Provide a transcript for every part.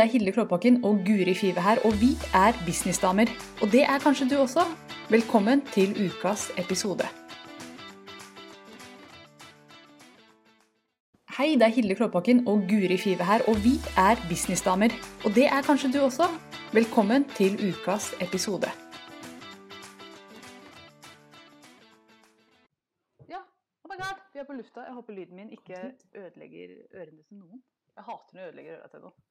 Det er Hilde Klåbakken og Guri Five her, og vi er businessdamer. Og det er kanskje du også. Velkommen til ukas episode. Hei, det er Hilde Klåbakken og Guri Five her, og vi er businessdamer. Og det er kanskje du også. Velkommen til ukas episode. Ja, oh my god, vi er på lufta. Jeg håper lyden min ikke ødelegger ørene til noen. Jeg hater når jeg ødelegger øra til noen.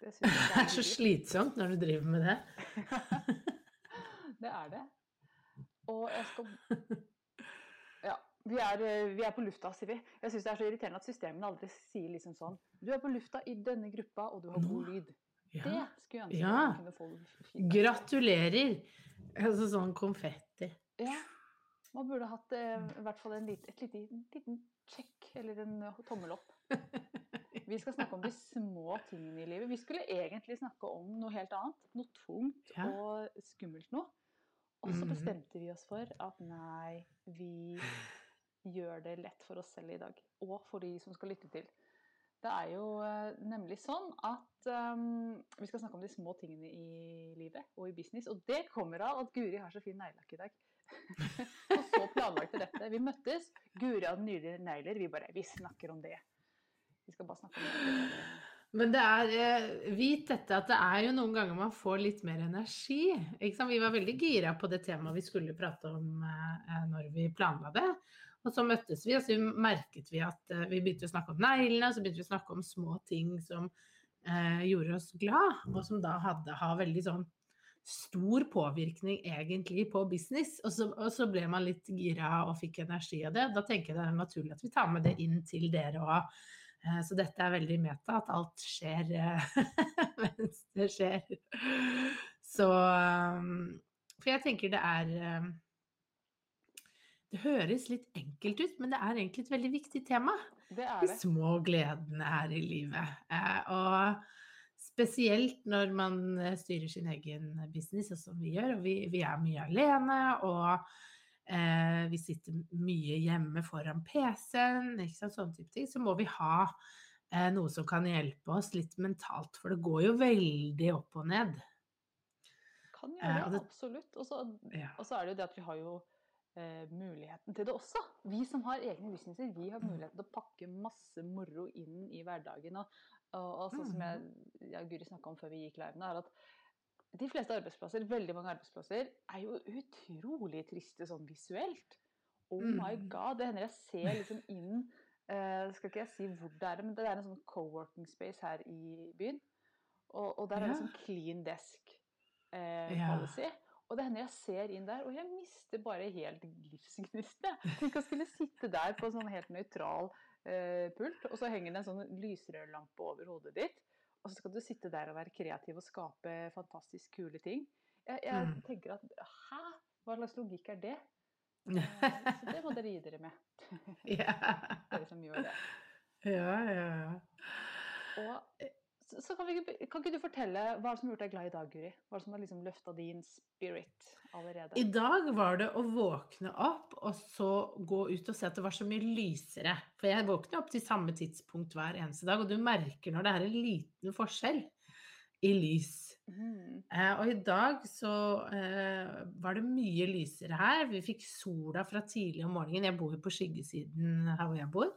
Det, det er så slitsomt når du driver med det. det er det. Og jeg skal Ja. Vi er, vi er på lufta, sier vi. Jeg syns det er så irriterende at systemene aldri sier liksom sånn Du er på lufta i denne gruppa, og du har god lyd. Ja. Det skulle jeg ønske ja. Gratulerer! Altså sånn konfetti. Ja. Man burde hatt eh, i hvert fall en liten, et liten, liten sjekk eller en tommel opp. Vi skal snakke om de små tingene i livet. Vi skulle egentlig snakke om noe helt annet. Noe tungt ja. og skummelt noe. Og så mhm. bestemte vi oss for at nei, vi gjør det lett for oss selv i dag. Og for de som skal lytte til. Det er jo uh, nemlig sånn at um, vi skal snakke om de små tingene i livet og i business. Og det kommer av at Guri har så fin neglelakk i dag. og så planlagte dette. Vi møttes. Guri hadde nydelige negler. Vi bare Vi snakker om det. Vi skal bare snakke om det. Men det er, eh, vit dette at det er jo noen ganger man får litt mer energi. Vi var veldig gira på det temaet vi skulle prate om eh, når vi planla det. Og så møttes vi, og så merket vi at eh, vi begynte å snakke om neglene, så begynte vi å snakke om små ting som eh, gjorde oss glad, og som da hadde har veldig sånn stor påvirkning egentlig på business. Og så, og så ble man litt gira og fikk energi av det. Da tenker jeg det er naturlig at vi tar med det inn til dere òg. Eh, så dette er veldig meta, at alt skjer eh, mens det skjer. Så um, For jeg tenker det er Det høres litt enkelt ut, men det er egentlig et veldig viktig tema. Det det. De små gledene her i livet. Eh, og spesielt når man styrer sin egen business, sånn som vi gjør, og vi, vi er mye alene. og eh, vi sitter mye hjemme foran PC-en, sånne type ting, så må vi ha eh, noe som kan hjelpe oss litt mentalt. For det går jo veldig opp og ned. Kan gjøre eh, det, absolutt. Og så, ja. er det jo det at vi har jo eh, muligheten til det også. Vi som har egne businesser, vi har mm. muligheten til å pakke masse moro inn i hverdagen. Og, og, og sånn som jeg, jeg og Guri snakka om før vi gikk live, er at de fleste arbeidsplasser, veldig mange arbeidsplasser, er jo utrolig triste sånn visuelt. Oh mm. my god. Det hender jeg ser liksom inn uh, Skal ikke jeg si hvor det er, men det er en sånn co-working space her i byen. Og, og der er det sånn clean desk uh, policy. Og det hender jeg ser inn der, og jeg mister bare helt livsgnisten. Tenk å skulle sitte der på en sånn helt nøytral uh, pult, og så henger det en sånn lysrørlampe over hodet ditt. Og så skal du sitte der og være kreativ og skape fantastisk kule ting. Jeg, jeg mm. tenker at hæ? Hva slags logikk er det? Eh, så det må dere gi dere med. Dere som gjør det. Ja, ja, ja. Og så, så kan, vi, kan, ikke du fortelle hva som har gjort deg glad i dag, Guri? Hva som har liksom løfta din spirit allerede? I dag var det å våkne opp og så gå ut og se at det var så mye lysere. For jeg våkner opp til samme tidspunkt hver eneste dag, og du merker når det er en liten forskjell i lys. Mm. Eh, og i dag så eh, var det mye lysere her. Vi fikk sola fra tidlig om morgenen. Jeg bor jo på skyggesiden her hvor jeg bor.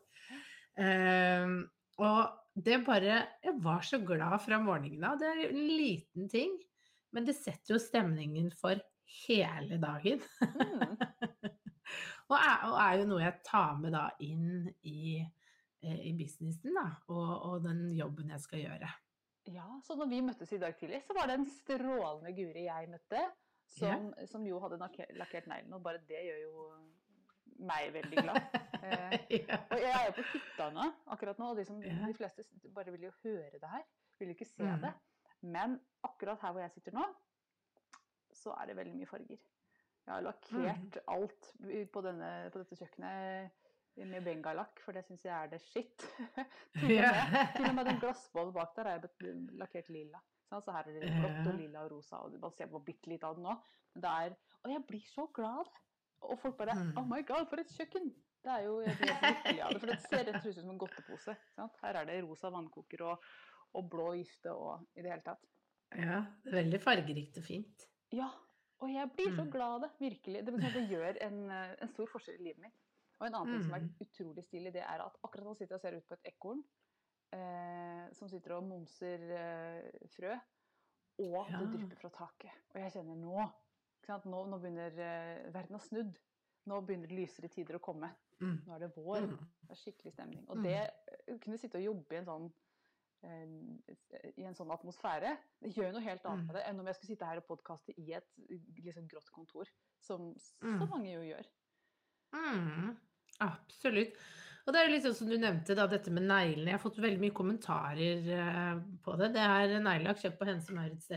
Eh, og det bare Jeg var så glad fra morgenen av. Det er en liten ting, men det setter jo stemningen for hele dagen. Mm. og, er, og, er, jo noe jeg tar med da inn i, eh, i businessen, da, og, og, den jobben jeg skal gjøre. Ja, så når vi møttes i dag tidlig, så var det en strålende Guri jeg møtte, som, yeah. som jo hadde lakkert neglene, og bare det gjør jo meg veldig glad. Eh, ja. Og jeg er på hytta nå, akkurat nå, og de, som, de, fleste bare vil jo høre det her. Vil jo ikke se mm. det. Men akkurat her hvor jeg sitter nå, så er det veldig mye farger. Jeg har lakkert mm. alt på, denne, på, dette kjøkkenet med bengalakk, for det syns jeg er det shit. til, og med, til og med den glassbollen bak der er lakkert lilla. Så her er det blått og lilla og rosa, og man ser på bitte litt av det nå. Men det er, og jeg blir så glad av det. Og folk bare mm. Oh my god, for et kjøkken! Det er jo jeg blir lykkelig av det, for det ser rett og slett ut som en godtepose. Sant? Her er det rosa vannkoker og, og blå vifte og i det hele tatt. Ja, det er veldig fargerikt og fint. Ja, og jeg blir så mm. glad av det. Virkelig. Det, det gjør en, en, stor forskjell i livet mitt. Og en annen ting som er mm. utrolig stilig, det er at akkurat nå sitter jeg og ser ut på et ekorn eh, som sitter og momser eh, frø, og det drypper fra taket. Og jeg kjenner nå nå, nå, begynner uh, verden å snudd. Nå begynner lysere tider å komme. Mm. Nå er det vår. Mm. Det er skikkelig stemning. Og mm. det å kunne sitte og jobbe i en sånn uh, i en sånn atmosfære, det gjør noe helt annet med det enn om jeg skulle sitte her og podkaste i et liksom, grått kontor, som så mange jo gjør. Mm. Absolutt. Og det er litt sånn som du nevnte, da, dette med neglene. Jeg har fått veldig mye kommentarer uh, på det. Det er neglelakk kjøpt på Hense Maurits.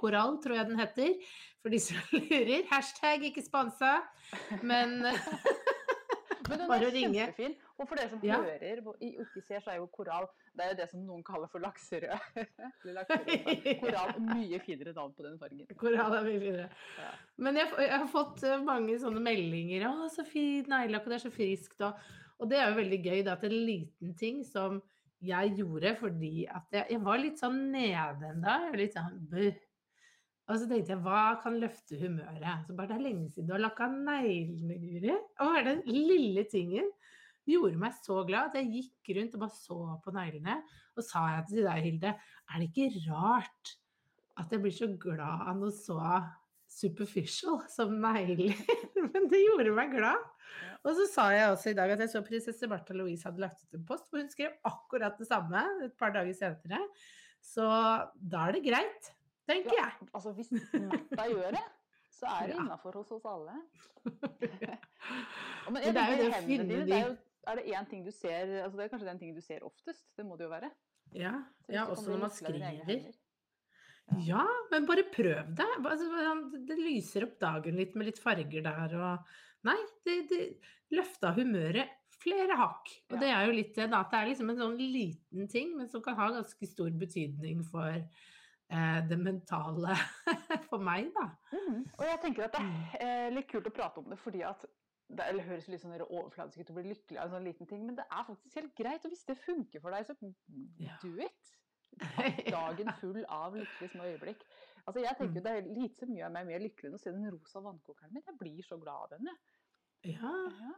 Korall, tror jeg den heter. For de som lurer. Hashtag ikke spansa. Men Men den Bare er kjempefin. Og for dere som ja. hører og ikke ser, så er jo korall det er jo det som noen kaller for lakserød. korall mye finere navn på den fargen. Korall er mye finere. Ja. Men jeg, jeg, har fått eh, mange sånne meldinger. 'Å, så fin neglelakk, og det er så friskt', og og det er jo veldig gøy Det at en liten ting som jeg gjorde fordi at jeg, jeg var litt sånn nede en dag. Litt sånn buh. Og så tenkte jeg, hva kan løfte humøret? Så bare det er lenge siden du har lakka neglene, Guri. Og den lille tingen gjorde meg så glad at jeg gikk rundt og bare så på neglene. Og sa jeg til deg, Hilde, er det ikke rart at jeg blir så glad av noe så superficial som negler. Men det gjorde meg glad. Og så sa jeg også i dag at jeg så prinsesse Martha Louise hadde lagt ut en post hvor hun skrev akkurat det samme et par dager senere. Så da er det greit, tenker ja, jeg. Altså hvis Martha gjør det, så er det ja. innafor hos oss alle. Men, Men det er jo det å finne de er, jo, er det én ting du ser altså Det er kanskje den tingen du ser oftest? Det må det jo være? Ja, ja også når man skriver. Ja, men bare prøv det. Altså, det lyser opp dagen litt med litt farger der og Nei, det, det løfta humøret flere hakk. Og det er jo litt det, at det er liksom en sånn liten ting, men som kan ha ganske stor betydning for eh, det mentale for meg, da. Mm. Og jeg tenker at det er mm. eh, litt kult å prate om det fordi at det høres litt sånn overfladisk ut å bli lykkelig av en sånn liten ting, men det er faktisk helt greit. Og hvis det funker for deg, så do it. Dagen full av lykkelige små øyeblikk. Altså jeg tenker mm. Det er lite som gjør meg mer lykkelig enn å se den rosa vannkokeren min. Jeg blir så glad av den. Ja. ja.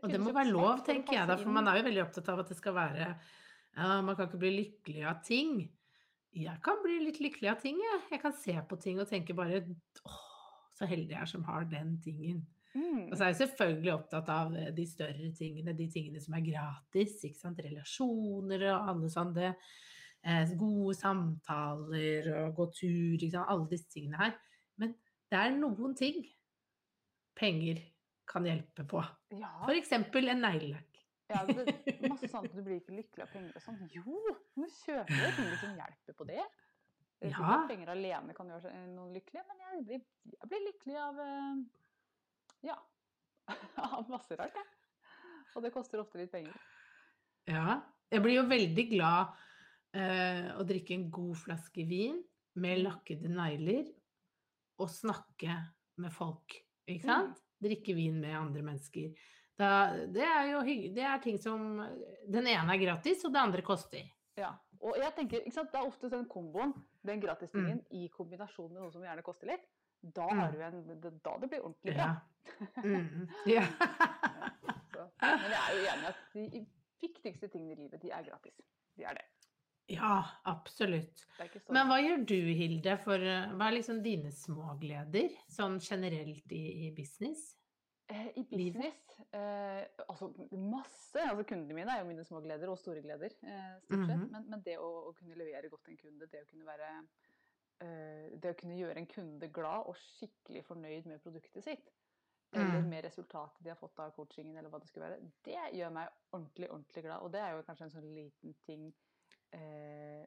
Og det må være lov, tenker jeg, da, for man er jo veldig opptatt av at det skal være ja, Man kan ikke bli lykkelig av ting. Jeg kan bli litt lykkelig av ting, jeg. Jeg kan se på ting og tenke bare åh, så heldig jeg er som har den tingen. Mm. Og så er jeg selvfølgelig opptatt av de større tingene, de tingene som er gratis. ikke sant? Relasjoner og alle sånne eh, gode samtaler og gå tur, liksom, alle disse tingene her. Men det er noen ting penger kan hjelpe på. Ja. F.eks. en neglelakk. Ja, det, er masse sånt at du blir ikke lykkelig av penger og sånn. Jo, du kjøper jo ting som hjelper på det. Ja. Penger alene kan gjøre noen lykkelige, men jeg blir, jeg blir lykkelig av eh, ja, av masse rart, jeg. Og det koster ofte litt penger. Ja. Jeg blir jo veldig glad eh, å drikke en god flaske vin med mm. lakkede negler og snakke med folk, ikke sant? Mm. Drikke vin med andre mennesker. Da, det er jo hyggelig. det er ting som Den ene er gratis, og det andre koster. Ja, og jeg tenker, ikke sant? Det er ofte den komboen, den gratistingen, mm. i kombinasjon med noe som gjerne koster litt. Da, har du en, da det blir ordentlig bra. Ja. Mm. ja. men jeg er jo enig i at de viktigste tingene i livet, de er gratis. De er det. Ja, absolutt. Men hva gjør du, Hilde, for eh, hva er liksom dine smågleder sånn generelt i, i business? Eh, I business? Eh, altså masse. Altså Kundene mine er jo mine små gleder og store gleder, eh, stort sett. Mm -hmm. men, men, det å, å, kunne levere godt til en kunde, det å kunne være eh, Det å kunne gjøre en kunde glad og skikkelig fornøyd med produktet sitt, eller mm. med resultatet de har fått av coachingen, eller hva det skulle være, det gjør meg ordentlig, ordentlig glad. Og det er jo kanskje en sånn liten ting eh,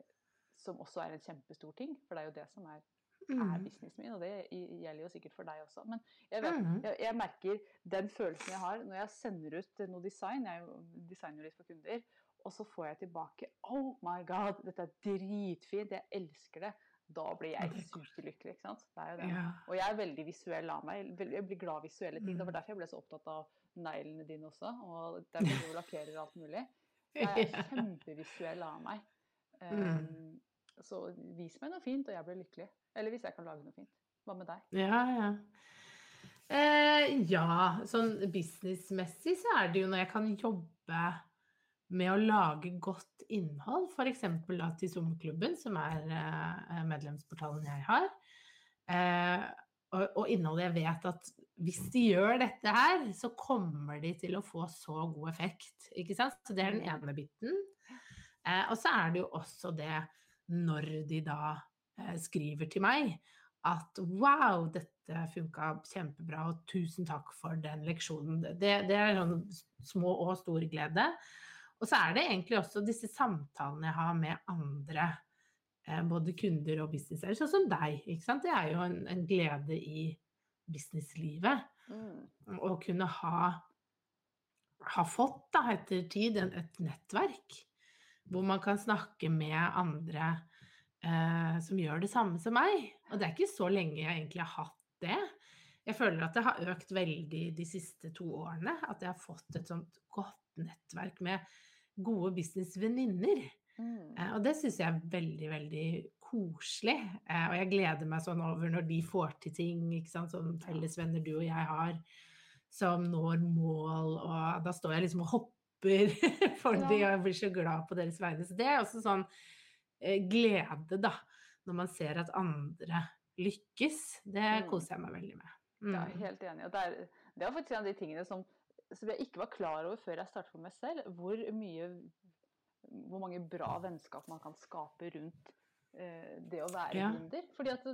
som også er en kjempestor ting, for det er jo det som er, er mm. businessen min, og det gjelder jo sikkert for deg også. Men jeg, vet, mm. jeg, jeg, merker den følelsen jeg har når jeg sender ut noe design, jeg er jo litt for kunder, og så får jeg tilbake Oh my God, dette er dritfint, jeg elsker det. Da blir jeg superlykkelig. ikke sant? Det er jo det. Og jeg er veldig visuell av meg. Jeg blir glad visuelle ting. Det var mm. derfor jeg ble så opptatt av neglene dine også. Og derfor du lakkerer alt mulig. Jeg er kjempevisuell av meg. Mm. Så vis meg noe fint, og jeg blir lykkelig. Eller hvis jeg kan lage noe fint. Hva med deg? Ja, ja. Eh, ja, sånn businessmessig så er det jo når jeg kan jobbe med å lage godt innhold, f.eks. til Sommerklubben, som er eh, medlemsportalen jeg har. Eh, og, og, innholdet jeg vet at hvis de gjør dette her, så kommer de til å få så god effekt. Ikke sant? Så det er den mm. ene biten. Eh, og så er det jo også det når de da eh, skriver til meg at wow, dette funka kjempebra, og tusen takk for den leksjonen. Det, det er sånn små og stor glede. Og så er det egentlig også disse samtalene jeg har med andre, eh, både kunder og businesseiere, sånn som deg. ikke sant? Det er jo en, en glede i businesslivet. Mm. Å kunne ha, ha fått, da, etter tid, et nettverk hvor man kan snakke med andre eh, som gjør det samme som meg. Og det er ikke så lenge jeg egentlig har hatt det. Jeg føler at det har økt veldig de siste to årene. At jeg har fått et sånt godt nettverk med gode businessvenninner. Mm. Eh, og det syns jeg er veldig, veldig koselig. Eh, og jeg gleder meg sånn over når de får til ting, ikke sant, som fellesvenner du og jeg har, som når mål, og da står jeg liksom og hopper for ja. de, jeg blir så glad på deres vegne. Så det er også sånn eh, glede, da, når man ser at andre lykkes. Det mm. koser jeg meg veldig med. Mm. Ja, helt enig. Det er, det er faktisk en av de tingene som, som jeg ikke var klar over før jeg startet for meg selv, hvor mye hvor mange bra vennskap man kan skape rundt Eh, det å være ja. gründer. Fordi at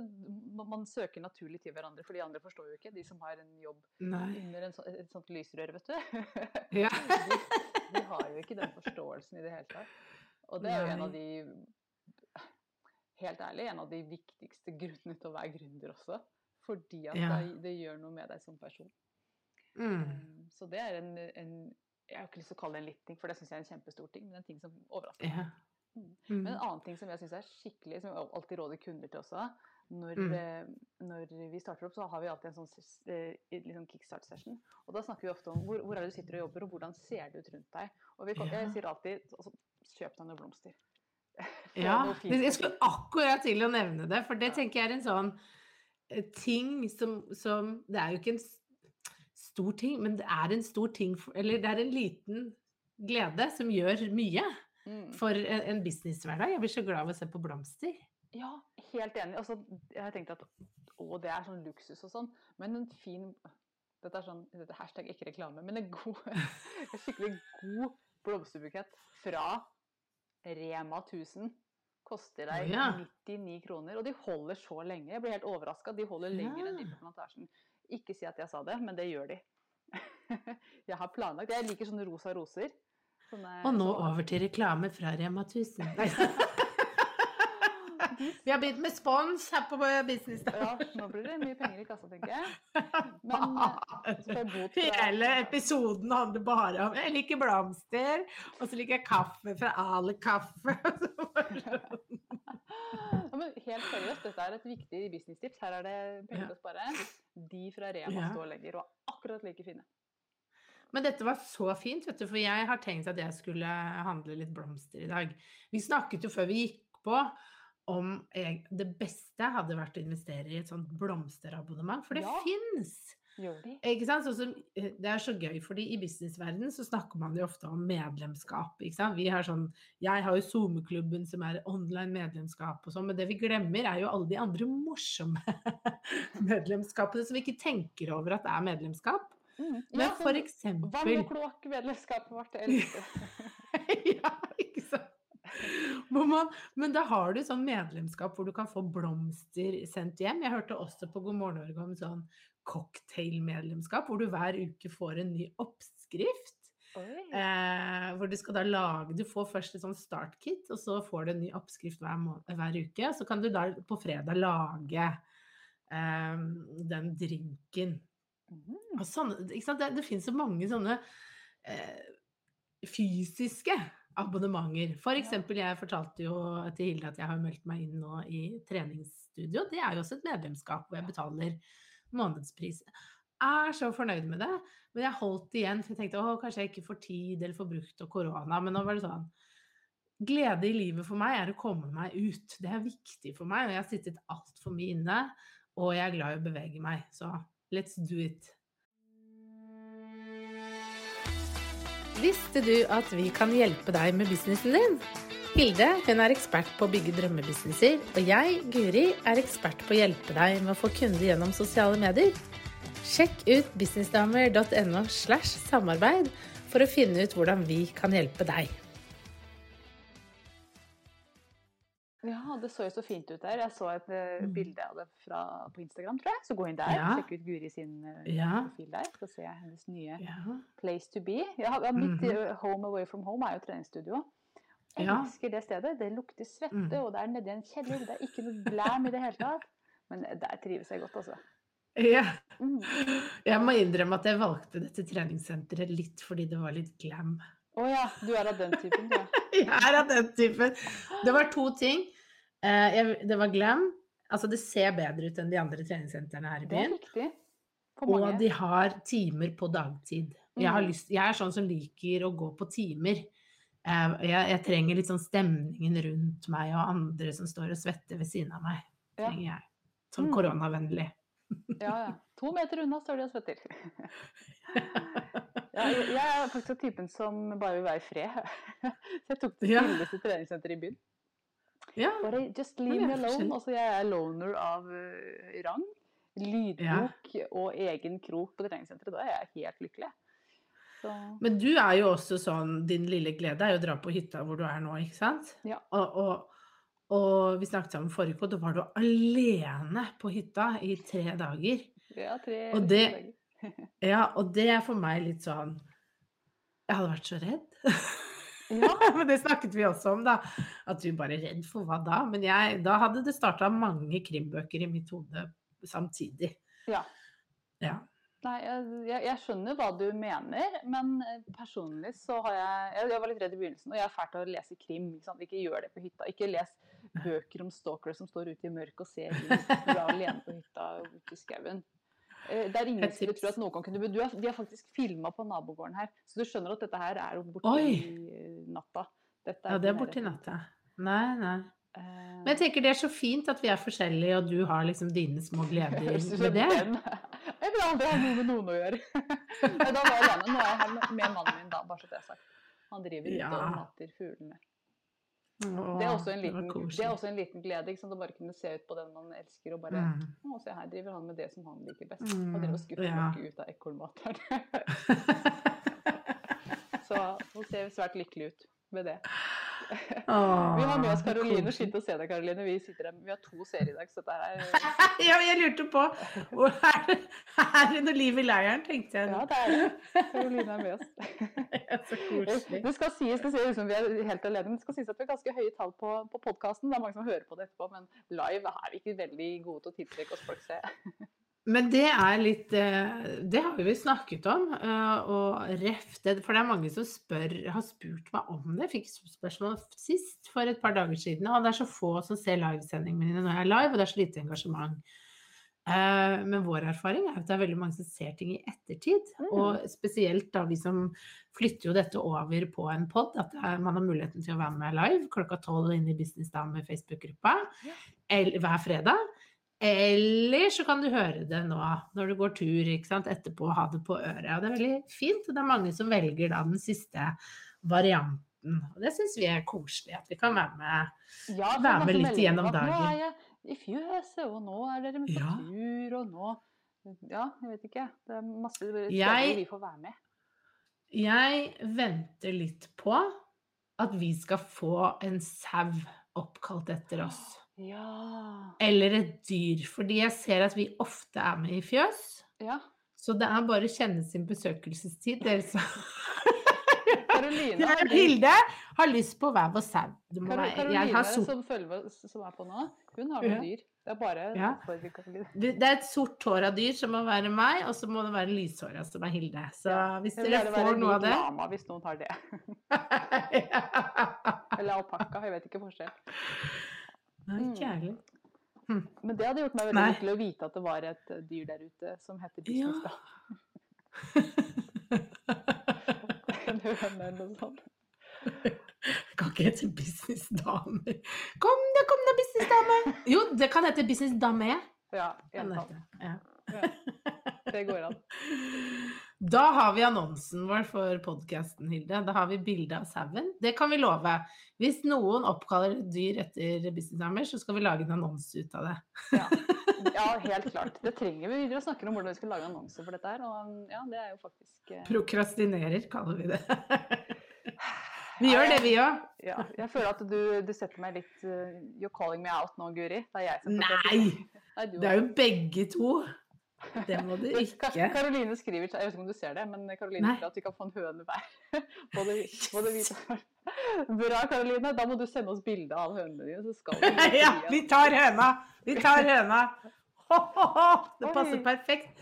man søker naturlig til hverandre, for de andre forstår jo ikke. De som har en jobb Nei. under en så, et sånt lysrør, vet du. Ja. de, har jo ikke den forståelsen i det hele tatt. Og det er jo en av de Helt ærlig, en av de viktigste grunnene til å være gründer også. Fordi at ja. det, det, gjør noe med deg som person. Mm. Um, så det er en, en Jeg har ikke lyst til å kalle det en litt ting, for det syns jeg er en kjempestor ting, men en ting som overrasker meg. Ja. Mm. Men en annen ting som jeg syns er skikkelig, som jeg alltid råder kunder til også når, mm. Eh, når, vi starter opp, så har vi alltid en sånn liksom kickstart-session. Og da snakker vi ofte om hvor, hvor, er det du sitter og jobber, og hvordan ser det ut rundt deg. Og vi, jeg sier alltid altså, kjøp deg noen blomster. ja, jeg skulle akkurat til å nevne det, for det tenker jeg er en sånn eh, ting som, som Det er jo ikke en stor ting, men det er en stor ting Eller det er en liten glede som gjør mye. Mm. for en businesshverdag. Jeg blir så glad av å se på blomster. Ja, helt enig. Altså, jeg har tenkt at å, det er sånn luksus og sånn, men en fin Dette er sånn dette hashtag ikke reklame, men en god, en skikkelig god blomsterbukett fra Rema 1000 koster deg ja. 99 kroner, og de holder så lenge. Jeg blir helt overraska. De holder lenger ja. enn de på Plantasjen. Ikke si at jeg sa det, men det gjør de. jeg har planlagt Jeg liker sånne rosa roser. Og nå over til reklame fra Rema 1000. Vi har begynt med spons her på Business. Ja, nå blir det mye penger i kassa, tenker jeg. Men eh, Hele episoden handler bare om Jeg liker blomster, og så liker jeg kaffe fra Ale Kaffe. ja, men helt seriøst, dette er et viktig businesstips. Her er det penger å spare. De fra Rema står lenger og er akkurat like fine. Men dette var så fint, vet du, for jeg har tenkt at jeg skulle handle litt blomster i dag. Vi snakket jo før vi gikk på om jeg, det beste hadde vært å investere i et sånt blomsterabonnement, for det ja. fins! Ikke sant? Så, eh, det er så gøy, fordi i businessverdenen så snakker man jo ofte om medlemskap. Ikke sant? Vi har sånn, jeg har jo SoMe-klubben som er online medlemskap og sånn, men det vi glemmer er jo alle de andre morsomme medlemskapene som vi ikke tenker over at det er medlemskap. Mm. Men ja, for eksempel Vann- og kloakkmedlemskapet vårt er ja, ikke sant. Man, men da har du sånn medlemskap hvor du kan få blomster sendt hjem. Jeg hørte også på God morgen Norge om sånn cocktailmedlemskap, hvor du hver uke får en ny oppskrift. Eh, hvor du skal da lage Du får først et sånn startkit, og så får du en ny oppskrift hver, hver uke. Så kan du da på fredag lage eh, den drinken. Mm. Sånn, det, det finnes så mange sånne eh, fysiske abonnementer. For eksempel, jeg fortalte jo til Hilde at jeg har meldt meg inn nå i treningsstudio. Det er jo også et medlemskap hvor jeg betaler månedspris. Jeg er så fornøyd med det, men jeg holdt igjen. For jeg tenkte å, kanskje jeg ikke får tid eller får brukt og korona. Men nå var det sånn glede i livet for meg er å komme meg ut. Det er viktig for meg, og jeg har sittet altfor mye inne. Og jeg er glad i å bevege meg, så let's do it. Visste du at vi kan hjelpe deg med businessen din? Hilde hun er ekspert på å bygge drømmebusinesser, og jeg, Guri, er ekspert på å hjelpe deg med å få kunder gjennom sosiale medier. Sjekk ut businessdamer.no slash samarbeid for å finne ut hvordan vi kan hjelpe deg. Ja, det så jo så fint ut der. Jeg så et uh, bilde av det fra, på Instagram, tror jeg. Så gå inn der, ja. sjekk ut Guri sin uh, ja. profil der, så ser jeg hennes nye ja. Place to be. Ja, mitt -hmm. home away from home er jo treningsstudio. Jeg elsker det stedet. Det lukter svette, mm. og det er nedi en kjeller. Det er ikke noe glam i det hele tatt. Men der trives jeg godt, altså. Ja. Mm. Jeg må innrømme at jeg valgte dette treningssenteret litt fordi det var litt glam. Å oh, ja, du er av den typen, du. jeg er av den typen. Det var to ting. Eh, jeg, det var glam. Altså, det ser bedre ut enn de andre treningssentrene her i byen. Det er. Og de har timer på dagtid. Jeg, mm. lyst, jeg, er sånn som liker å gå på timer. Eh, jeg, jeg, trenger litt sånn stemningen rundt meg og andre som står og svetter ved siden av meg. trenger jeg. Sånn mm. koronavennlig. ja, ja. To meter unna står de og svetter. Ja, jeg er faktisk typen som bare vil være i fred. Så jeg tok det stilleste ja. treningssenteret i byen. Ja. Bare just leave me alone. Altså, jeg er loner av uh, rang. Lydbok ja. og egen krok på treningssenteret. Da er jeg helt lykkelig. Så. Men du er jo også sånn Din lille glede er jo å dra på hytta hvor du er nå, ikke sant? Ja. Og, og, og vi snakket sammen forrige uke, og da var du alene på hytta i tre dager. Ja, tre, og det, dager. Ja, og det er for meg litt sånn Jeg hadde vært så redd. Ja. Men det snakket vi også om, da. At du bare er redd for hva da? Men jeg, da hadde det starta mange krimbøker i mitt hode samtidig. Ja. ja. Nei, jeg, jeg, skjønner hva du mener, men personlig så har jeg Jeg var litt redd i begynnelsen, og jeg er fælt til å lese krim. Ikke, ikke, gjør det på hytta. Ikke les bøker om stalkere som står ute i mørket og ser er alene på hytta ute i skauen. Eh, det er ingen som tror at noen kan kunne du har, De har faktisk filma på nabogården her, så du skjønner at dette her er jo borti natta. ja, det er borti natta. Nei, nei. Uh, Men jeg tenker det er så fint at vi er forskjellige, og du har liksom dine små gleder med det. Jeg vil aldri ha noe med noen å gjøre. da var jeg alene. Nå er jeg her med mannen min, da, bare så det er sagt. Han driver ute og mater fuglene. Det, er også en liten, det er også en liten glede. Ikke sant? Å bare kunne se ut på den man elsker, og bare mm. Å, se her driver han med det som han liker best. Han driver og mm, skuffer ja. ut av ekornmateren. Så hun ser svært lykkelig ut med det. Åh, vi har med oss Karoline. Fint å se deg, Karoline. Vi, vi har to serier i dag, så dette er Ja, jeg lurte på hvor er det, er det noe liv i leiren, tenkte jeg. Ja, det er det. Karoline er med oss. så koselig. Det skal sies, det ser ut som vi er helt alene, men det skal sies at vi har ganske høye tall på, på podkasten. Det er mange som hører på det etterpå, men live er vi ikke veldig gode til å tiltrekke oss folk, se. Men det er litt eh, Det har vi snakket om. Eh, og ref det, For det er mange som spør, har spurt meg om det. Jeg fikk spørsmål sist for et par dager siden. Og det er så få som ser livesendingene mine når jeg er live, og det er så lite engasjement. Eh, men vår erfaring er at det er veldig mange som ser ting i ettertid. Mm. Og spesielt da vi som flytter jo dette over på en pod, at man har muligheten til å være med live klokka tolv inne i Business med Facebook-gruppa hver fredag. Eller så kan du høre det nå når du går tur ikke sant? etterpå, ha det på øret. Og det er veldig fint. Og det er mange som velger da den siste varianten. Og det syns vi er koselig, at vi kan være med, ja, være med litt gjennom dagen. Nå er jeg i fjøset, og nå er dere med på ja. tur, og nå Ja, jeg vet ikke. Det er masse steder vi får være med. Jeg venter litt på at vi skal få en sau oppkalt etter oss. Ja. Eller et dyr. Fordi jeg ser at vi ofte er med i fjøs. Ja. Så det er bare å kjenne sin besøkelsestid. Dere som Karoline Hilde har lyst på hver vår sau. Karoline som, følger, som er på nå, hun har noen dyr. Det er bare ja. Det er et sort hår av dyr som må være meg, og så må det være lyshåra som er Hilde. Så hvis dere får noe av det lama, hvis noen tar det. Eller alpakka, jeg vet ikke forskjell. Nei, ikke jeg Hm. Men det hadde gjort meg veldig lykkelig å vite at det var et eh, dyr der ute som heter business, ja. en høne eller noe sånt. Kan ikke hete businessdame. Kom da, kom da, businessdame! Jo, det kan hete businessdame. Ja, ja, Ja. Det går an. Da har vi annonsen vår for podkasten, Hilde. Da har vi bilde av sauen. Det kan vi love. Hvis noen oppkaller et dyr etter businessdamer, så skal vi lage en annonse ut av det. Ja. ja, helt klart. Det trenger vi. Vi snakker om hvordan vi skal lage annonse for dette her. Og ja, det er jo faktisk eh... Prokrastinerer, kaller vi det. vi gjør det, vi òg. Ja, jeg føler at du, du, setter meg litt uh, You're calling me out nå, Guri. Det er jeg som! Nei det er jo begge to. Det må du ikke. Karoline skriver, jeg vet ikke om du ser det, men Karoline skriver at vi kan få en høne hver. Både, både vi Bra, Karoline. Da må du sende oss bilde av hønene dine, så skal vi Ja, vi tar høna! Vi tar høna! Ho, ho, ho. Det passer perfekt.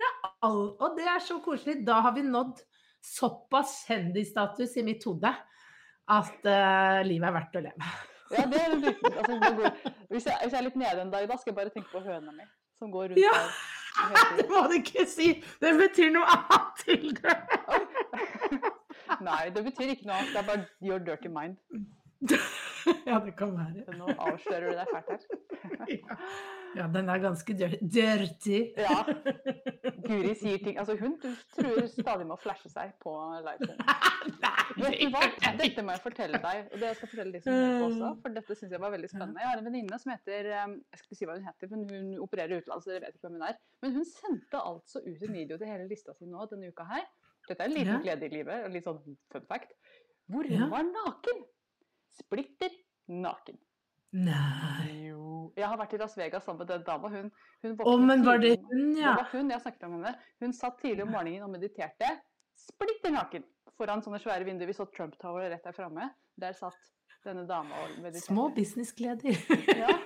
Ja, og det er så koselig. Da har vi nådd såpass kjendisstatus i mitt hode at uh, livet er verdt å leve. Ja, det er det altså, hvis, jeg, hvis jeg er litt nede en dag, da skal jeg bare tenke på høna mi som går rundt ja. Det må du ikke si! Det betyr noe annet til det. Nei, det betyr ikke noe annet. Det er bare your dirty mind. Ja, det kan være. Nå avslører du deg fælt her. Ja, den er ganske dirty. Ja. Guri sier ting Altså, hun truer stadig med å flashe seg på livestream. Vet du hva? Dette må jeg fortelle deg, og det jeg skal fortelle de som hører på også, for dette syns jeg var veldig spennende. Jeg har en venninne som heter um, Jeg skal ikke si hva hun heter, men hun opererer utenlands, så dere vet ikke hvem hun er. Men hun sendte altså ut en video til hele lista si nå denne uka her. Dette er en liten glede i livet, litt sånn fun fact. Hvor hun var naken! Splitter naken. Nei. Jo. Jeg har vært i Las Vegas sammen med den dama. Hun, hun Å, men var det hun, ja? Det var hun, jeg snakket om henne. Hun satt tidlig om morgenen og mediterte. Splitter naken foran sånne svære vinduer. Vi så Trump Tower rett der framme. Der satt denne dama og mediterte. Små businessgleder. Ja.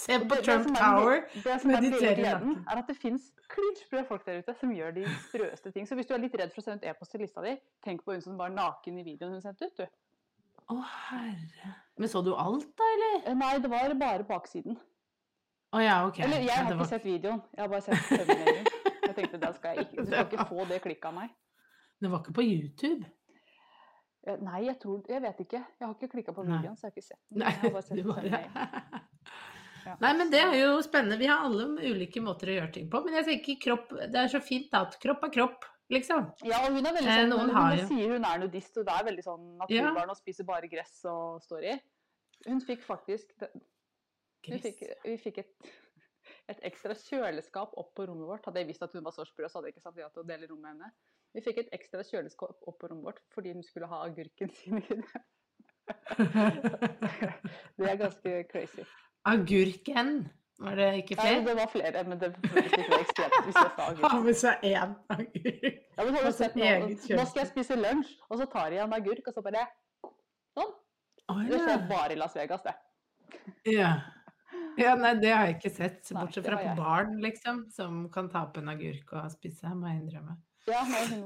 Se på det, Trump det Tower, er gleden, er at det fins klinsprø folk der ute som gjør de sprøeste ting. Så hvis du er litt redd for å sende ut e-post til lista di, tenk på hun som var naken i videoen hun sendte ut, du. Å, herre. Men så du alt, da, eller? Eh, nei, det var bare baksiden. Å ja, ok. Eller jeg har ja, ikke sett videoen, jeg har bare sett thumbnailen. Jeg tenkte da skal jeg ikke, du skal ikke få det klikket av meg. Det var ikke på YouTube? Eh, nei, jeg tror Jeg vet ikke. Jeg har ikke klikka på videoen, så jeg har ikke sett den. Jeg har bare sett bare... Ja. Nei, men det er jo spennende. Vi har alle ulike måter å gjøre ting på. Men jeg tenker kropp Det er så fint da, at kropp er kropp liksom. Ja, og hun er veldig sånn, Noen hun, hun sier hun er nudist, og det er veldig sånn naturbarn ja. og spiser bare gress og står i. Hun fikk faktisk hun fikk, Vi fikk et, et, ekstra kjøleskap opp på rommet vårt. Hadde jeg visst at hun var så sprø, så hadde jeg ikke sagt ja til å dele rom med henne. Vi fikk et ekstra kjøleskap opp på rommet vårt fordi hun skulle ha agurken sin i det. det er ganske crazy. Agurken? Var det ikke flere? Ja, det var flere, men det ble ikke ekstremt hvis jeg sa agurk. Ha med seg én agurk. Ja, men har du sett nå, nå skal jeg spise lunsj, og så tar jeg en agurk, og så bare Sånn. Oh, ja. Det skjer bare i Las Vegas, det. Ja. ja. Nei, det har jeg ikke sett. Bortsett fra på barn, liksom, som kan ta opp en agurk og spise, må jeg innrømme. Ja,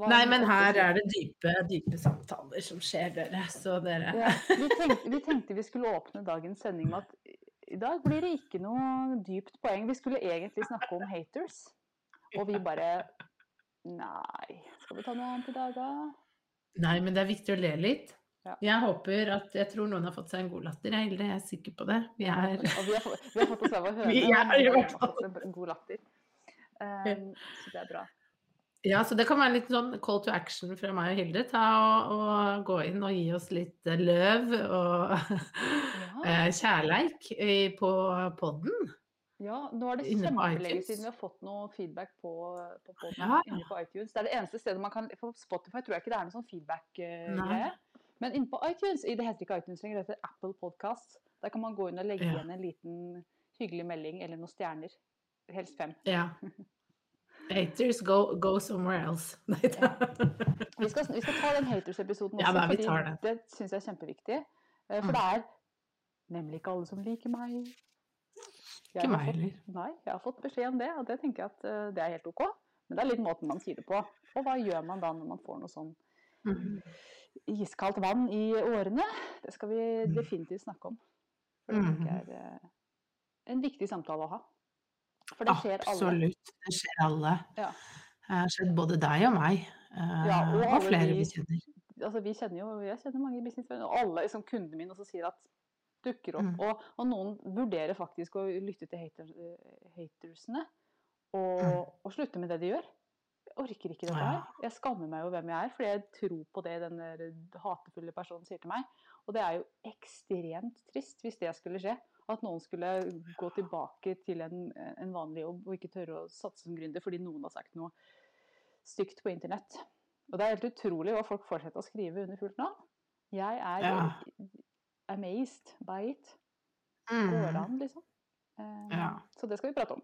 nei, men her er det dype, dype samtaler som skjer, dere. Så dere ja, vi, tenkte, vi, tenkte, vi skulle åpne dagens sending med at i dag blir det ikke noe dypt poeng. Vi skulle egentlig snakke om haters, og vi bare Nei, skal vi ta noe annet i dag, da? Nei, men det er viktig å le litt. Ja. Jeg håper at Jeg tror noen har fått seg en god latter, jeg, jeg er sikker på det. Vi er Og vi har, fått, vi har fått oss av å høre vi er, i hvert fall. en god latter. Um, så det er bra. Ja, så det kan være litt sånn call to action fra meg og Hilde. Ta og, og gå inn og gi oss litt løv og ja. kjærleik på podden. Ja, nå er det kjempelenge siden vi har fått noe feedback på, på podden ja. inne på iTunes. Det er det eneste stedet man kan På Spotify tror jeg ikke det er noe sånn feedback-greie. Men inne på iTunes, det heter ikke iTunes lenger, det heter Apple Podcast. Der kan man gå inn og legge igjen en liten hyggelig melding eller noen stjerner. Helst fem. Ja. Haters go, go somewhere else. Ja. Vi, skal, vi, skal, ta den haters-episoden også, ja, fordi det, det syns jeg er kjempeviktig. Eh, for mm. det er nemlig ikke alle som liker meg. ikke meg heller. Nei, jeg har fått beskjed om det, og det tenker jeg at uh, det er helt ok. Men det er litt måten man sier det på. Og hva gjør man da når man får noe sånn mm. iskaldt vann i årene? Det skal vi mm. definitivt snakke om. For det tenker jeg er uh, en viktig samtale å ha. For det skjer alle. Absolutt. Det skjer alle. Ja. Det har skjedd både deg og meg, ja, og, og flere vi kjenner. altså vi kjenner jo, Jeg kjenner mange businessvenner, og alle liksom, kundene mine også sier at dukker opp. Mm. Og, og, noen vurderer faktisk å lytte til hater, hatersene og, mm. og, slutte med det de gjør. Jeg orker ikke dette her. Jeg skammer meg over hvem jeg er, fordi jeg tror på det den hatefulle personen sier til meg. Og det er jo ekstremt trist hvis det skulle skje. At noen skulle gå tilbake til en, en vanlig jobb og ikke tørre å satse som gründer fordi noen har sagt noe stygt på internett. Og det er helt utrolig hva folk fortsetter å skrive under fullt navn. Jeg er ja. amazed by it. Går det an, liksom. Um, ja. Så det skal vi prate om.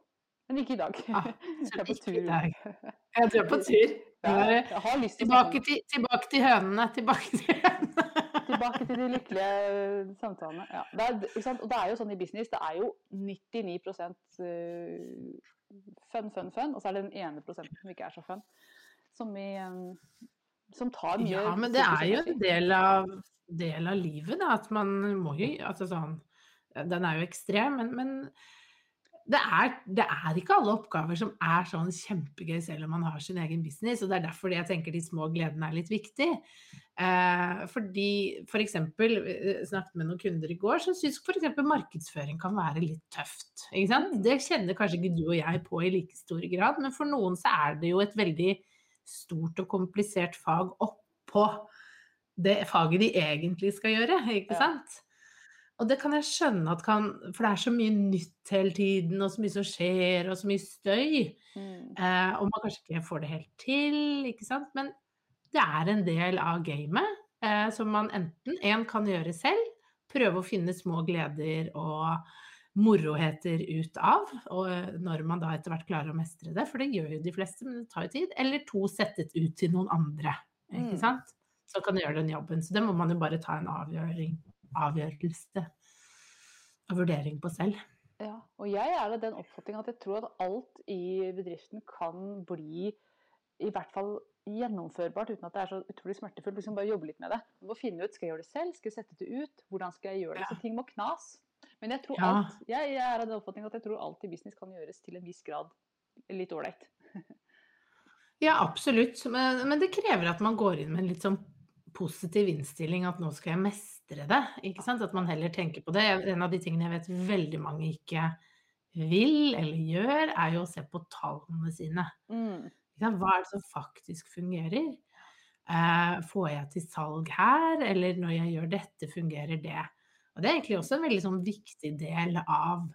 Men ikke i dag. Ja, jeg er på tur. Jeg er på tur. Til tilbake, til, tilbake til hønene. Tilbake til hønene. Tilbake til de lykkelige eh, samtalene. Ja. Det er, og det er jo sånn i business, det er jo 99 eh, fun, fun, fun, og så er det den ene prosenten som ikke er så fun. Som, vi, eh, som tar mye Ja, men det er jo en del av, del av livet, da. At man må jo Altså sånn Den er jo ekstrem, men, men det er, det er, ikke alle oppgaver som er sånn kjempegøy selv om man har sin egen business. og Det er derfor jeg tenker de små gledene er litt viktig. Eh, fordi f.eks. For eh, snakket med noen kunder i går som syns f.eks. markedsføring kan være litt tøft. Det kjenner kanskje ikke du og jeg på i like stor grad, men for noen så er det jo et veldig stort og komplisert fag oppå det faget de egentlig skal gjøre. ikke sant? Ja. Og det kan jeg skjønne at kan For det er så mye nytt hele tiden, og så mye som skjer, og så mye støy. Mm. Eh, og man kanskje ikke får det helt til, ikke sant. Men det er en del av gamet eh, som man enten én kan gjøre selv, prøve å finne små gleder og moroheter ut av, og eh, når man da etter hvert klarer å mestre det, for det gjør jo de fleste, men det tar jo tid. Eller to settet ut til noen andre, ikke mm. sant. Så kan gjøre den jobben. Så det må man jo bare ta en avgjøring avgjørelse og vurdering på selv. Ja, og jeg er av den oppfatning at jeg tror at alt i bedriften kan bli i hvert fall gjennomførbart uten at det er så utrolig smertefullt. Liksom bare jobbe litt med det. Du må finne ut skal jeg gjøre det selv, skal jeg sette det ut, hvordan skal jeg gjøre det. Ja. Så ting må knas. Men jeg tror ja. alt, jeg, jeg, er av den oppfatning at jeg tror alt i business kan gjøres til en viss grad litt ålreit. ja, absolutt. Men, men, det krever at man går inn med en litt sånn positiv innstilling at nå skal jeg mestre det. ikke sant? At man heller tenker på det. En av de tingene jeg vet veldig mange ikke vil eller gjør, er jo å se på tallene sine. Mm. Hva er det som faktisk fungerer? Eh, får jeg til salg her, eller når jeg gjør dette, fungerer det? Og Det er egentlig også en veldig sånn viktig del av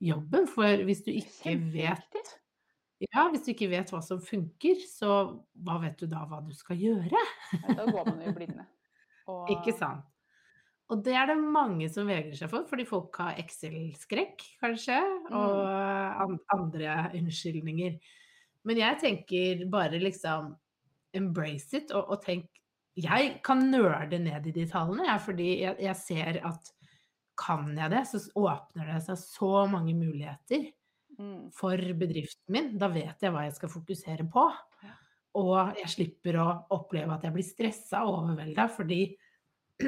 jobben, for hvis du ikke vet ja, hvis du ikke vet hva som funker, så hva vet du da hva du skal gjøre? da går man jo blinde. Og... Ikke sant. Og det er det mange som vegrer seg for, fordi folk har Excel-skrekk, kanskje, og mm. andre unnskyldninger. Men jeg tenker bare liksom embrace it, og, og tenk Jeg kan nøle ned i de tallene, jeg, fordi jeg, jeg ser at kan jeg det, så åpner det seg så mange muligheter. Mm. for bedriften min. Da vet jeg hva jeg skal fokusere på. Og jeg slipper å oppleve at jeg blir stressa og overvelda, fordi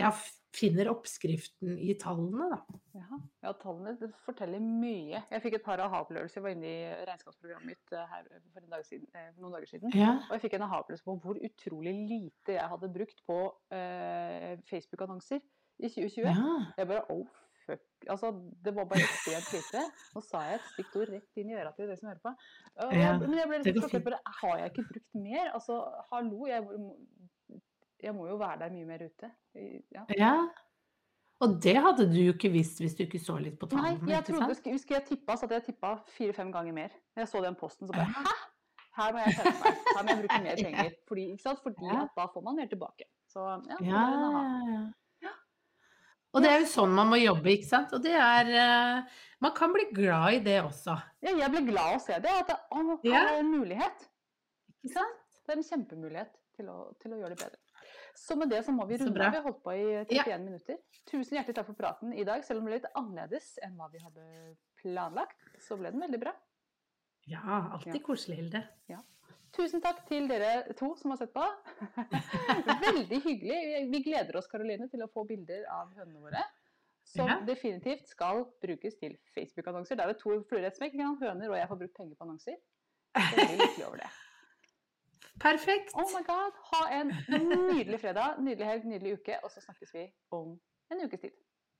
jeg finner oppskriften i tallene, da. Ja, ja tallene forteller mye. Jeg fikk et par aha-opplevelser. Jeg var inne i regnskapsprogrammet mitt eh, her for dag siden, eh, noen dager siden. Ja. Og jeg fikk en aha-opplevelse på hvor utrolig lite jeg hadde brukt på uh, Facebook-annonser i 2020. Ja. Jeg bare oh fuck Altså, det var bare ekstremt lite. Nå sa jeg et stygt ord rett inn i øra til de som hører på. Ja, men jeg ble litt sjokkert på. Har jeg ikke brukt mer? Altså, hallo, jeg jeg må jo være der mye mer ute. Ja. ja. Og det hadde du jo ikke visst hvis du ikke så litt på tallene. Nei, jeg trodde, husker jeg tippa, så hadde jeg tippa fire-fem ganger mer. Jeg så den posten, så bare Hæ? Her må jeg skjerpe meg. Her må jeg bruke mer penger. Fordi, Fordi da får man mer tilbake. Så ja, ja, ja. Og det er jo sånn man må jobbe, ikke sant. Og det er uh, Man kan bli glad i det også. Ja, jeg blir glad å se det. At det, å, her er en mulighet. Ikke sant? Det er en kjempemulighet til å, til å gjøre det bedre. Så med det så må vi runde. Vi har holdt på i 31 ja. minutter. Tusen hjertelig takk for praten i dag. Selv om det ble litt annerledes enn hva vi hadde planlagt, så ble den veldig bra. Ja, alltid ja. koselig, Hilde. Ja. Tusen takk til dere to som har sett på. Veldig hyggelig. Vi gleder oss Karoline, til å få bilder av hønene våre. Som ja. definitivt skal brukes til Facebook-annonser. Da er det to fluer i et smekk. Høner og jeg får brukt penger på annonser. Perfekt. Oh my god. Ha en nydelig fredag, nydelig helg, nydelig uke, og så snakkes vi om en ukes tid.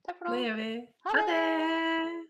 Takk for nå. Det gjør vi. Ha det.